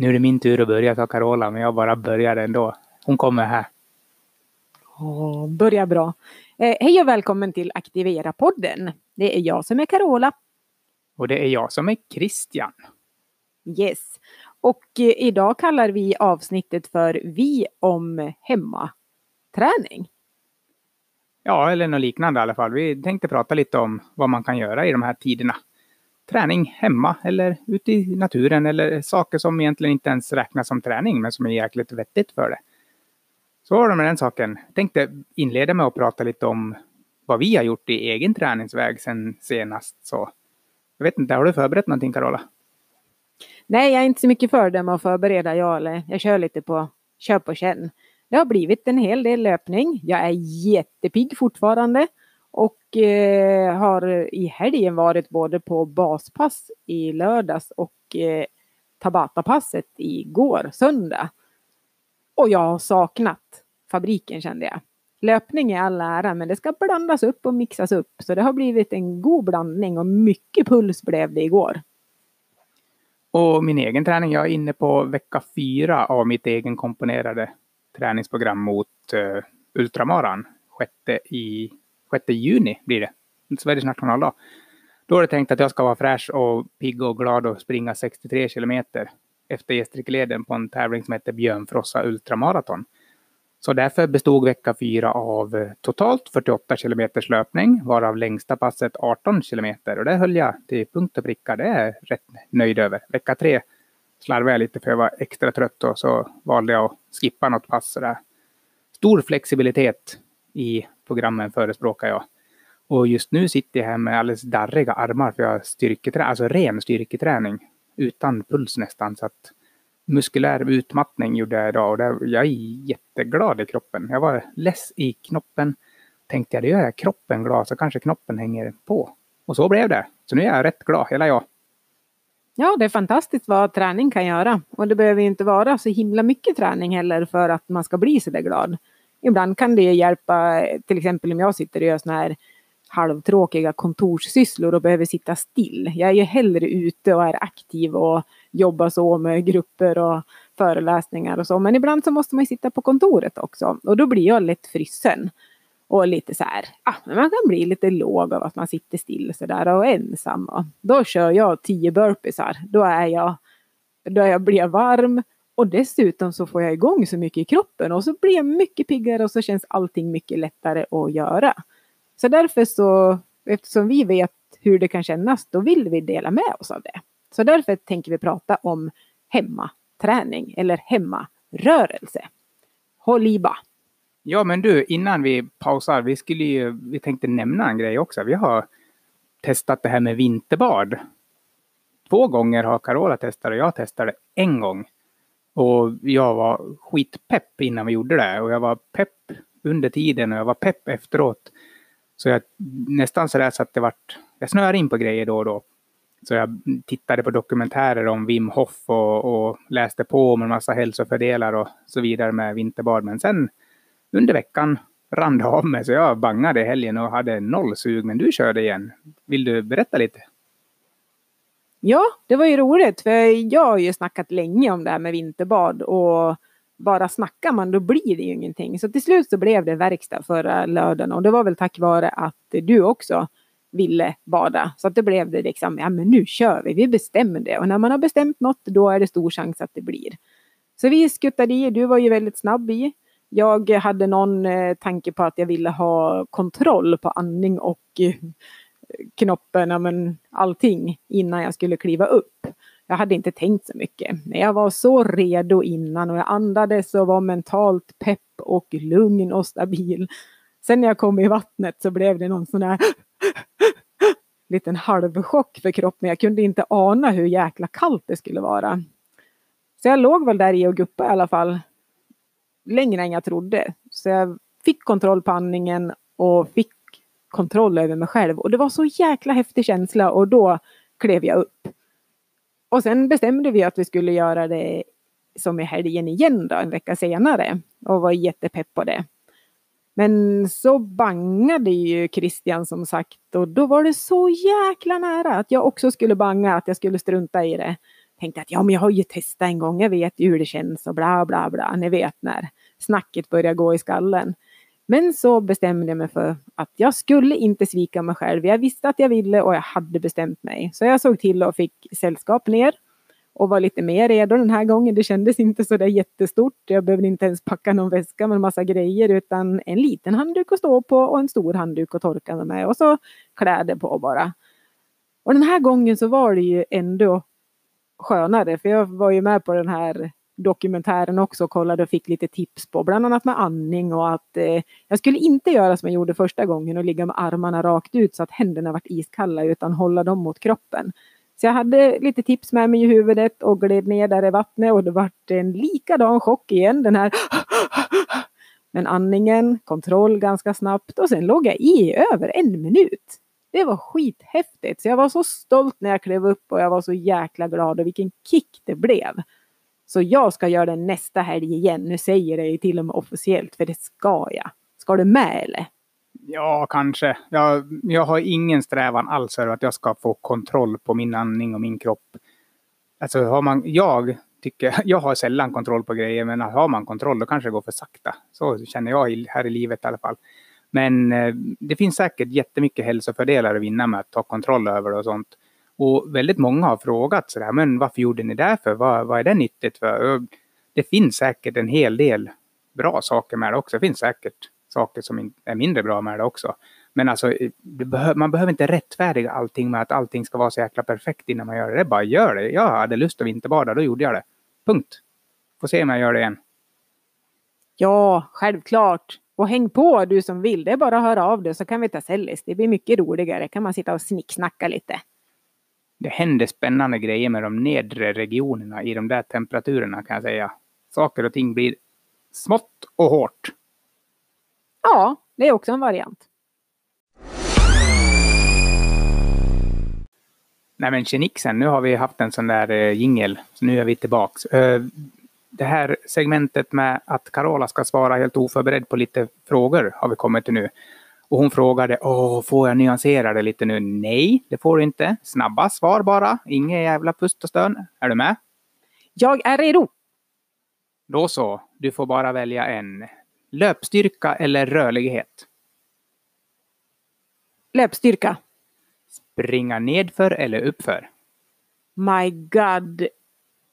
Nu är det min tur att börja, sa Carola, men jag bara börjar ändå. Hon kommer här. Åh, börjar bra. Eh, hej och välkommen till Aktivera-podden. Det är jag som är Carola. Och det är jag som är Christian. Yes. Och eh, idag kallar vi avsnittet för Vi om hemmaträning. Ja, eller något liknande i alla fall. Vi tänkte prata lite om vad man kan göra i de här tiderna. Träning hemma eller ute i naturen eller saker som egentligen inte ens räknas som träning men som är jäkligt vettigt för det. Så var det med den saken. Jag tänkte inleda med att prata lite om vad vi har gjort i egen träningsväg sen senast. Så jag vet inte, har du förberett någonting Carola? Nej, jag är inte så mycket för det med att förbereda. Jag, eller, jag kör lite på köp och känn. Det har blivit en hel del löpning. Jag är jättepigg fortfarande. Och eh, har i helgen varit både på baspass i lördags och eh, Tabata-passet igår, söndag. Och jag har saknat fabriken kände jag. Löpning är all ära, men det ska blandas upp och mixas upp. Så det har blivit en god blandning och mycket puls blev det igår. Och min egen träning, jag är inne på vecka fyra av mitt egen komponerade träningsprogram mot eh, uh, ultramaran. sjätte i, 6 juni blir det. Sveriges nationaldag. Då är det tänkt att jag ska vara fräsch och pigg och glad och springa 63 kilometer efter Gästrikeleden på en tävling som heter Björnfrossa Ultramaraton. Så därför bestod vecka fyra av eh, totalt 48 kilometers löpning, varav längsta passet 18 kilometer. Och det höll jag till punkt och pricka. Det är jag rätt nöjd över. Vecka tre slarvade jag lite för jag var extra trött och så valde jag att skippa något pass. Sådär. Stor flexibilitet i programmen förespråkar jag. Och just nu sitter jag här med alldeles darriga armar för jag har styrketräning, alltså ren styrketräning utan puls nästan. Så att muskulär utmattning gjorde jag idag och där, jag är jätteglad i kroppen. Jag var less i knoppen. Tänkte jag, det gör jag kroppen glad så kanske knoppen hänger på. Och så blev det. Så nu är jag rätt glad, hela jag. Ja, det är fantastiskt vad träning kan göra. Och det behöver inte vara så himla mycket träning heller för att man ska bli så där glad. Ibland kan det hjälpa, till exempel om jag sitter och gör sådana här halvtråkiga kontorssysslor och behöver sitta still. Jag är ju hellre ute och är aktiv och jobbar så med grupper och föreläsningar och så. Men ibland så måste man ju sitta på kontoret också och då blir jag lätt frysen. Och lite så här, ah, man kan bli lite låg av att man sitter still så där och ensam. Och då kör jag tio burpeesar. Då är jag, då jag blir jag varm och dessutom så får jag igång så mycket i kroppen och så blir jag mycket piggare och så känns allting mycket lättare att göra. Så därför så, eftersom vi vet hur det kan kännas, då vill vi dela med oss av det. Så därför tänker vi prata om hemmaträning eller hemmarörelse. Håll i bara. Ja, men du, innan vi pausar, vi skulle ju, vi tänkte nämna en grej också. Vi har testat det här med vinterbad. Två gånger har Carola testat och jag testade en gång. Och jag var skitpepp innan vi gjorde det och jag var pepp under tiden och jag var pepp efteråt. Så jag nästan sådär så att det vart, jag snöade in på grejer då och då. Så jag tittade på dokumentärer om Wim Hof och, och läste på om en massa hälsofördelar och så vidare med vinterbad. Men sen under veckan rann det av mig så jag bangade i helgen och hade noll sug. Men du körde igen. Vill du berätta lite? Ja, det var ju roligt för jag har ju snackat länge om det här med vinterbad och bara snackar man då blir det ju ingenting. Så till slut så blev det verkstad förra lördagen och det var väl tack vare att du också ville bada. Så att det blev det liksom, ja men nu kör vi, vi bestämmer det. Och när man har bestämt något då är det stor chans att det blir. Så vi skuttade i, du var ju väldigt snabb i. Jag hade någon eh, tanke på att jag ville ha kontroll på andning och eh, knoppen, ja, men allting innan jag skulle kliva upp. Jag hade inte tänkt så mycket. Men jag var så redo innan och jag andades och var mentalt pepp och lugn och stabil. Sen när jag kom i vattnet så blev det någon sån där liten halvchock för kroppen. Jag kunde inte ana hur jäkla kallt det skulle vara. Så jag låg väl där i och guppade i alla fall längre än jag trodde. Så jag fick kontroll på andningen och fick kontroll över mig själv. Och det var så jäkla häftig känsla och då klev jag upp. Och sen bestämde vi att vi skulle göra det som i helgen igen då, en vecka senare. Och var jättepepp på det. Men så bangade ju Christian som sagt och då var det så jäkla nära att jag också skulle banga, att jag skulle strunta i det. tänkte att ja, men jag har ju testat en gång, jag vet ju hur det känns och bla bla bla. Ni vet när snacket börjar gå i skallen. Men så bestämde jag mig för att jag skulle inte svika mig själv. Jag visste att jag ville och jag hade bestämt mig. Så jag såg till och fick sällskap ner och var lite mer redo den här gången. Det kändes inte så där jättestort. Jag behövde inte ens packa någon väska med en massa grejer utan en liten handduk att stå på och en stor handduk att torka mig med och så kläder på bara. Och den här gången så var det ju ändå skönare för jag var ju med på den här dokumentären också och kollade och fick lite tips på bland annat med andning och att eh, jag skulle inte göra som jag gjorde första gången och ligga med armarna rakt ut så att händerna vart iskalla utan hålla dem mot kroppen. Så jag hade lite tips med mig i huvudet och gled ner där i vattnet och det vart en likadan chock igen. Den här Men andningen, kontroll ganska snabbt och sen låg jag i över en minut. Det var skithäftigt. Så jag var så stolt när jag klev upp och jag var så jäkla glad och vilken kick det blev. Så jag ska göra det nästa helg igen. Nu säger jag det till och med officiellt för det ska jag. Ska du med eller? Ja, kanske. Jag, jag har ingen strävan alls över att jag ska få kontroll på min andning och min kropp. Alltså har man, jag tycker, jag har sällan kontroll på grejer, men har man kontroll då kanske det går för sakta. Så känner jag här i livet i alla fall. Men eh, det finns säkert jättemycket hälsofördelar att vinna med att ta kontroll över det och sånt. Och väldigt många har frågat sådär, men varför gjorde ni det för? Vad, vad är det nyttigt för? Och det finns säkert en hel del bra saker med det också. Det finns säkert saker som är mindre bra med det också. Men alltså, man behöver inte rättfärdiga allting med att allting ska vara så jäkla perfekt innan man gör det. Det är bara gör det. Jag hade lust att vinterbada, då gjorde jag det. Punkt. Får se om jag gör det igen. Ja, självklart. Och häng på du som vill. Det är bara att höra av dig så kan vi ta sellis. Det blir mycket roligare. kan man sitta och snicksnacka lite. Det händer spännande grejer med de nedre regionerna i de där temperaturerna kan jag säga. Saker och ting blir smått och hårt. Ja, det är också en variant. Nej men tjenixen, nu har vi haft en sån där eh, jingel. Så nu är vi tillbaks. Eh, det här segmentet med att Carola ska svara helt oförberedd på lite frågor har vi kommit till nu. Och hon frågade, Åh, får jag nyansera det lite nu? Nej, det får du inte. Snabba svar bara. Inget jävla pust och stön. Är du med? Jag är redo. Då så. Du får bara välja en. Löpstyrka eller rörlighet? Löpstyrka. Springa nedför eller uppför? My God.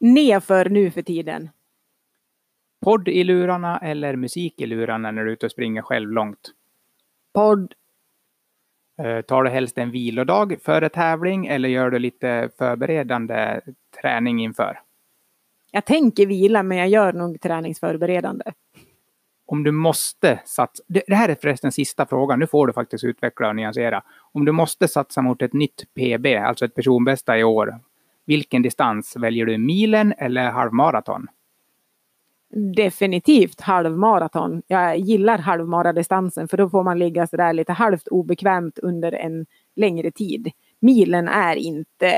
Nedför nu för tiden. Podd i lurarna eller musik i lurarna när du är ute och springer själv långt? Podd. Eh, tar du helst en vilodag före tävling eller gör du lite förberedande träning inför? Jag tänker vila men jag gör nog träningsförberedande om du måste satsa, det här är förresten sista frågan, nu får du faktiskt utveckla och nyansera. Om du måste satsa mot ett nytt PB, alltså ett personbästa i år, vilken distans väljer du, milen eller halvmaraton? Definitivt halvmaraton. Jag gillar halvmaradistansen för då får man ligga sådär lite halvt obekvämt under en längre tid. Milen är inte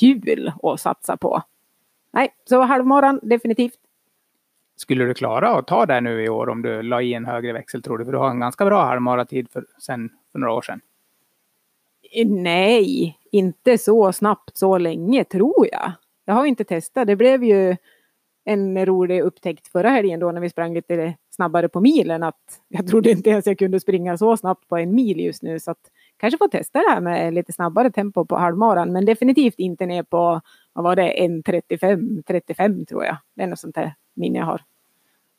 kul att satsa på. Nej, så halvmaran definitivt. Skulle du klara att ta det nu i år om du la i en högre växel tror du? För du har en ganska bra halvmaratid för, sen, för några år sedan. Nej, inte så snabbt så länge tror jag. Jag har inte testat. Det blev ju en rolig upptäckt förra helgen då när vi sprang lite snabbare på milen att jag trodde inte ens jag kunde springa så snabbt på en mil just nu så att kanske få testa det här med lite snabbare tempo på halvmaran men definitivt inte ner på vad var det 1.35 35 tror jag. Det är något sånt där minne jag har.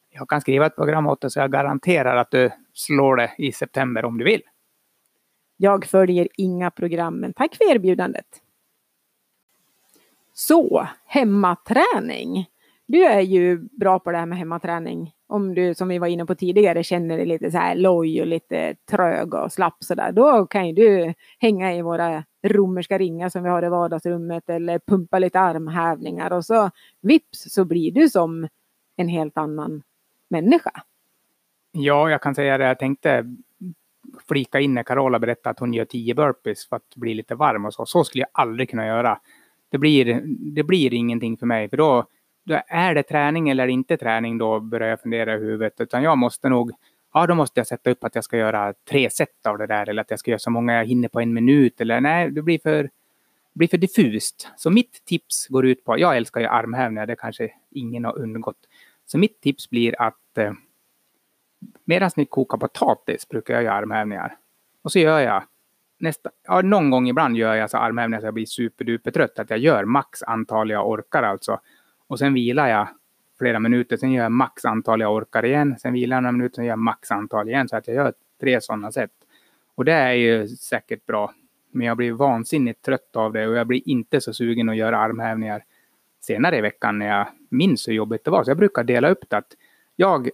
Jag kan skriva ett program åt dig så jag garanterar att du slår det i september om du vill. Jag följer inga program, men tack för erbjudandet. Så, hemmaträning. Du är ju bra på det här med hemmaträning. Om du, som vi var inne på tidigare, känner dig lite så här loj och lite trög och slapp så där. Då kan ju du hänga i våra romerska ringar som vi har i vardagsrummet eller pumpa lite armhävningar och så vips så blir du som en helt annan människa. Ja, jag kan säga det. Jag tänkte flika in när Carola berättade att hon gör tio burpees för att bli lite varm och så. Så skulle jag aldrig kunna göra. Det blir, det blir ingenting för mig, för då, då är det träning eller inte träning, då börjar jag fundera i huvudet. Utan jag måste nog, ja då måste jag sätta upp att jag ska göra tre set av det där eller att jag ska göra så många jag hinner på en minut eller nej, det blir för blir för diffust. Så mitt tips går ut på, jag älskar ju armhävningar, det kanske ingen har undgått. Så mitt tips blir att eh, medan ni kokar potatis brukar jag göra armhävningar. Och så gör jag nästa, ja, någon gång ibland gör jag så armhävningar så jag blir superduper trött. Att jag gör max antal jag orkar alltså. Och sen vilar jag flera minuter. Sen gör jag max antal jag orkar igen. Sen vilar jag några minuter. Sen gör jag max antal igen. Så att jag gör tre sådana sätt. Och det är ju säkert bra. Men jag blir vansinnigt trött av det och jag blir inte så sugen att göra armhävningar senare i veckan när jag minns hur jobbigt det var. Så jag brukar dela upp det att jag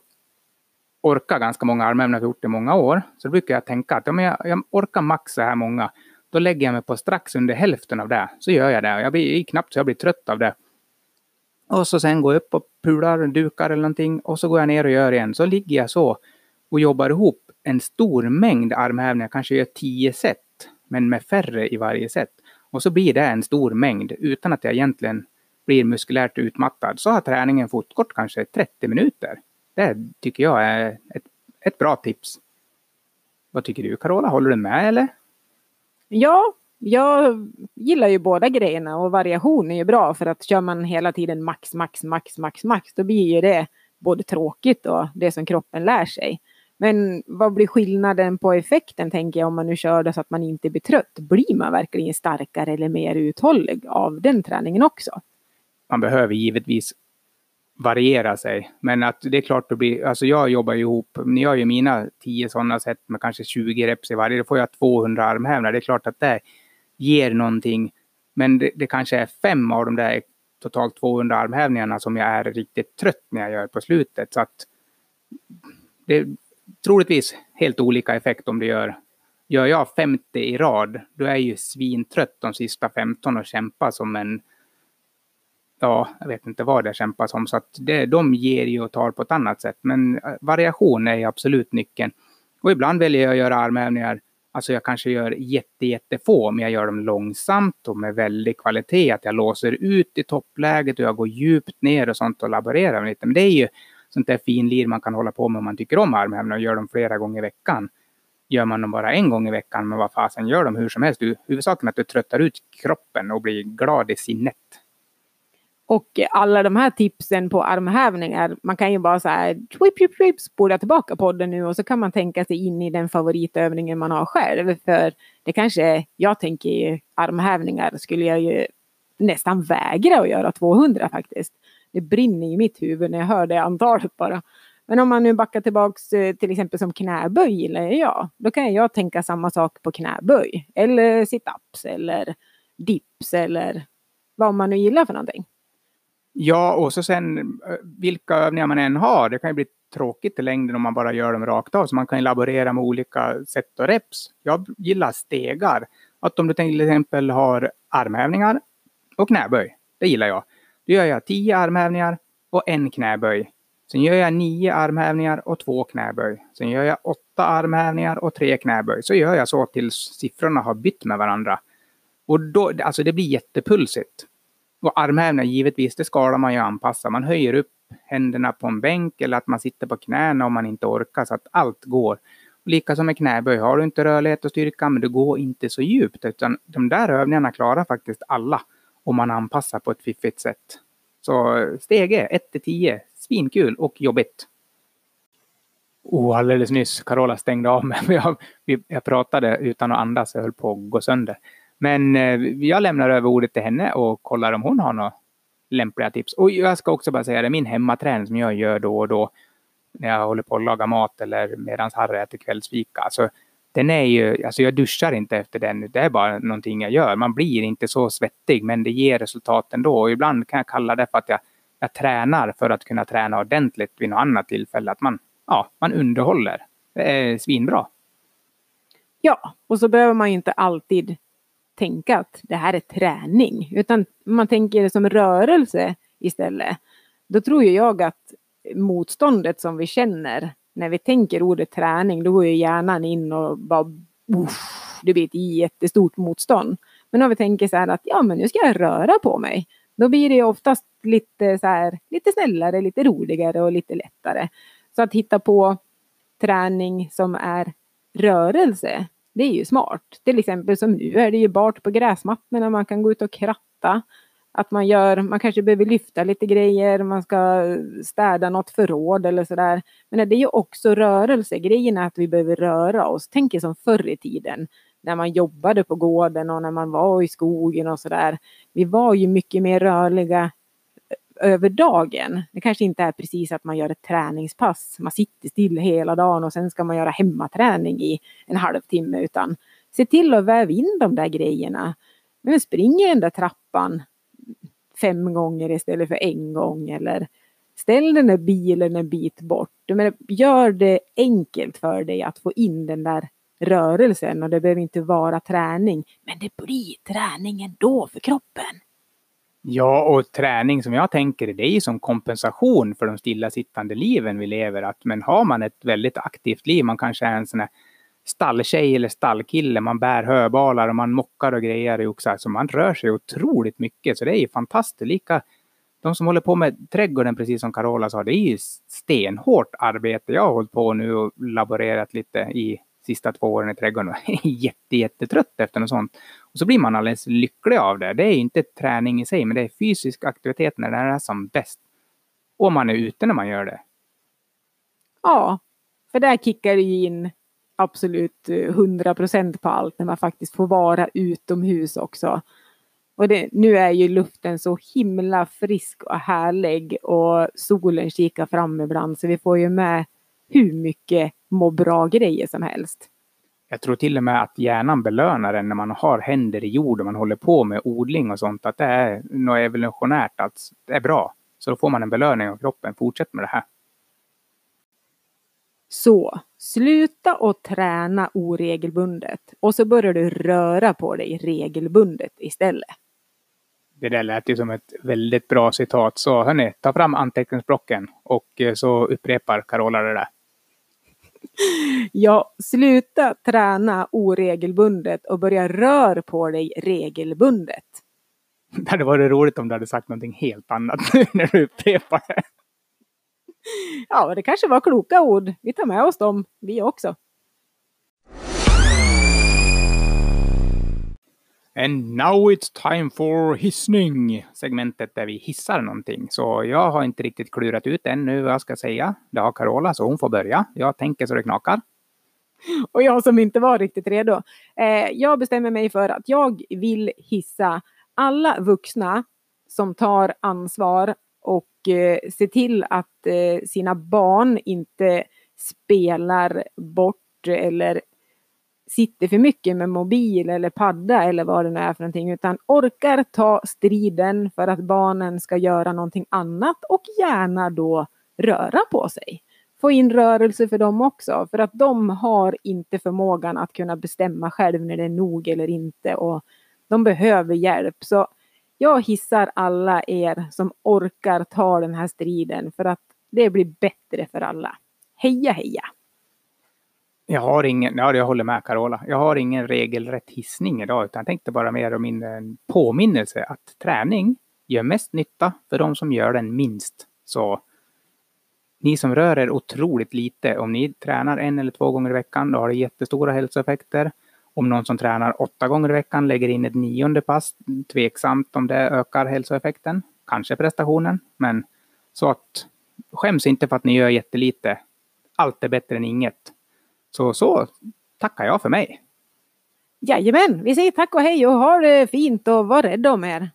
orkar ganska många armhävningar, jag har gjort det i många år. Så då brukar jag tänka att om jag, jag orkar max så här många, då lägger jag mig på strax under hälften av det. Så gör jag det. Jag blir knappt så jag blir trött av det. Och så sen går jag upp och pular, dukar eller någonting och så går jag ner och gör igen. Så ligger jag så och jobbar ihop en stor mängd armhävningar, kanske gör tio set, men med färre i varje set. Och så blir det en stor mängd utan att jag egentligen blir muskulärt utmattad. Så har träningen fortgått kanske 30 minuter. Det tycker jag är ett, ett bra tips. Vad tycker du Carola? Håller du med eller? Ja, jag gillar ju båda grejerna och variation är ju bra för att kör man hela tiden max, max, max, max, max då blir ju det både tråkigt och det som kroppen lär sig. Men vad blir skillnaden på effekten tänker jag om man nu kör det så att man inte blir trött? Blir man verkligen starkare eller mer uthållig av den träningen också? Man behöver givetvis variera sig. Men att det är klart det blir, alltså jag jobbar ju ihop, när jag gör mina tio sådana sätt med kanske 20 reps i varje, då får jag 200 armhävningar. Det är klart att det ger någonting. Men det, det kanske är fem av de där totalt 200 armhävningarna som jag är riktigt trött när jag gör på slutet. Så att det är troligtvis helt olika effekt om du gör Gör jag 50 i rad, då är jag ju svintrött de sista 15 och kämpar som en ja, jag vet inte vad det kämpar som. Så att det, de ger ju och tar på ett annat sätt. Men variation är absolut nyckeln. Och ibland väljer jag att göra armhävningar Alltså jag kanske gör jätte, jättefå, men jag gör dem långsamt och med väldig kvalitet. Att jag låser ut i toppläget och jag går djupt ner och sånt och laborerar lite. Men det är ju sånt där finlir man kan hålla på med om man tycker om armhävningar och gör dem flera gånger i veckan. Gör man dem bara en gång i veckan, men vad fasen gör dem hur som helst. Huvudsaken är att du tröttar ut kroppen och blir glad i sinnet. Och alla de här tipsen på armhävningar, man kan ju bara så här twip, twip, twip, spola tillbaka podden nu och så kan man tänka sig in i den favoritövningen man har själv. För det kanske, jag tänker i armhävningar skulle jag ju nästan vägra att göra 200 faktiskt. Det brinner i mitt huvud när jag hör det antalet bara. Men om man nu backar tillbaks eh, till exempel som knäböj gillar jag. Då kan jag tänka samma sak på knäböj. Eller situps eller dips eller vad man nu gillar för någonting. Ja, och så sen eh, vilka övningar man än har. Det kan ju bli tråkigt i längden om man bara gör dem rakt av. Så man kan laborera med olika sätt och reps. Jag gillar stegar. Att om du till exempel har armhävningar och knäböj. Det gillar jag. Då gör jag tio armhävningar och en knäböj. Sen gör jag nio armhävningar och två knäböj. Sen gör jag åtta armhävningar och tre knäböj. Så gör jag så tills siffrorna har bytt med varandra. Och då, alltså det blir jättepulsigt. Och armhävningar givetvis, det skalar man ju anpassa. Man höjer upp händerna på en bänk eller att man sitter på knäna om man inte orkar så att allt går. Likaså med knäböj. Har du inte rörlighet och styrka, men du går inte så djupt. Utan de där övningarna klarar faktiskt alla om man anpassar på ett fiffigt sätt. Så stege 1 till 10, svinkul och jobbigt. Oh, alldeles nyss, Carola stängde av mig. Jag, jag pratade utan att andas, jag höll på att gå sönder. Men eh, jag lämnar över ordet till henne och kollar om hon har några lämpliga tips. Och jag ska också bara säga det, min hemmaträning som jag gör då och då när jag håller på att laga mat eller medan Harry äter kvällsfika. Alltså, den är ju, alltså jag duschar inte efter den, det är bara någonting jag gör. Man blir inte så svettig, men det ger resultat ändå. Och ibland kan jag kalla det för att jag, jag tränar för att kunna träna ordentligt vid något annat tillfälle. Att man, ja, man underhåller. Det är svinbra. Ja, och så behöver man inte alltid tänka att det här är träning, utan man tänker det som rörelse istället. Då tror ju jag att motståndet som vi känner när vi tänker ordet träning, då går ju hjärnan in och bara uff, det blir ett jättestort motstånd. Men om vi tänker så här att ja, men nu ska jag röra på mig. Då blir det oftast lite så här, lite snällare, lite roligare och lite lättare. Så att hitta på träning som är rörelse det är ju smart. Till liksom, exempel som nu är det ju bart på gräsmattorna, man kan gå ut och kratta. Att man gör, man kanske behöver lyfta lite grejer, man ska städa något förråd eller sådär. Men det är ju också rörelse. Grejen är att vi behöver röra oss. Tänk er som förr i tiden när man jobbade på gården och när man var i skogen och sådär. Vi var ju mycket mer rörliga över dagen. Det kanske inte är precis att man gör ett träningspass. Man sitter still hela dagen och sen ska man göra hemmaträning i en halvtimme utan se till att väva in de där grejerna. Men springer den där trappan fem gånger istället för en gång eller ställ den där bilen en bit bort. Men gör det enkelt för dig att få in den där rörelsen och det behöver inte vara träning. Men det blir träning ändå för kroppen. Ja, och träning som jag tänker det är ju som kompensation för de stillasittande liven vi lever. Att, men har man ett väldigt aktivt liv, man kanske är en sån här stalltjej eller stallkille, man bär höbalar och man mockar och grejer i oxar. Så man rör sig otroligt mycket, så det är ju fantastiskt. Lika de som håller på med trädgården, precis som Carola sa, det är ju stenhårt arbete. Jag har hållit på nu och laborerat lite i sista två åren i trädgården och är jätte, jättetrött efter något sånt. Och så blir man alldeles lycklig av det. Det är inte träning i sig, men det är fysisk aktivitet när den är som bäst. Och man är ute när man gör det. Ja, för där kickar det ju in absolut eh, 100 procent på allt när man faktiskt får vara utomhus också. Och det, nu är ju luften så himla frisk och härlig och solen kikar fram ibland så vi får ju med hur mycket må bra-grejer som helst. Jag tror till och med att hjärnan belönar en när man har händer i jord och man håller på med odling och sånt. Att det är något evolutionärt, att det är bra. Så då får man en belöning av kroppen. Fortsätt med det här. Så, sluta att träna oregelbundet och så börjar du röra på dig regelbundet istället. Det där lät ju som ett väldigt bra citat. Så hörni, ta fram anteckningsblocken och eh, så upprepar Carola det där. Ja, sluta träna oregelbundet och börja rör på dig regelbundet. Det hade varit roligt om du hade sagt någonting helt annat när du upprepar det. Ja, det kanske var kloka ord. Vi tar med oss dem, vi också. And now it's time for hissning, segmentet där vi hissar någonting. Så jag har inte riktigt klurat ut ännu vad jag ska säga. Det har Carola, så hon får börja. Jag tänker så det knakar. Och jag som inte var riktigt redo. Eh, jag bestämmer mig för att jag vill hissa alla vuxna som tar ansvar och eh, ser till att eh, sina barn inte spelar bort eller sitter för mycket med mobil eller padda eller vad det nu är för någonting utan orkar ta striden för att barnen ska göra någonting annat och gärna då röra på sig. Få in rörelse för dem också för att de har inte förmågan att kunna bestämma själv när det är nog eller inte och de behöver hjälp. Så jag hissar alla er som orkar ta den här striden för att det blir bättre för alla. Heja heja! Jag har ingen, ja jag håller med Carola. Jag har ingen regelrätt hissning idag utan jag tänkte bara mer om mindre en påminnelse att träning gör mest nytta för de som gör den minst. Så ni som rör er otroligt lite, om ni tränar en eller två gånger i veckan, då har det jättestora hälsoeffekter. Om någon som tränar åtta gånger i veckan lägger in ett nionde pass, tveksamt om det ökar hälsoeffekten. Kanske prestationen, men så att skäms inte för att ni gör jättelite. Allt är bättre än inget. Så, så tackar jag för mig. Jajamän, vi säger tack och hej och ha det fint och var rädd om er.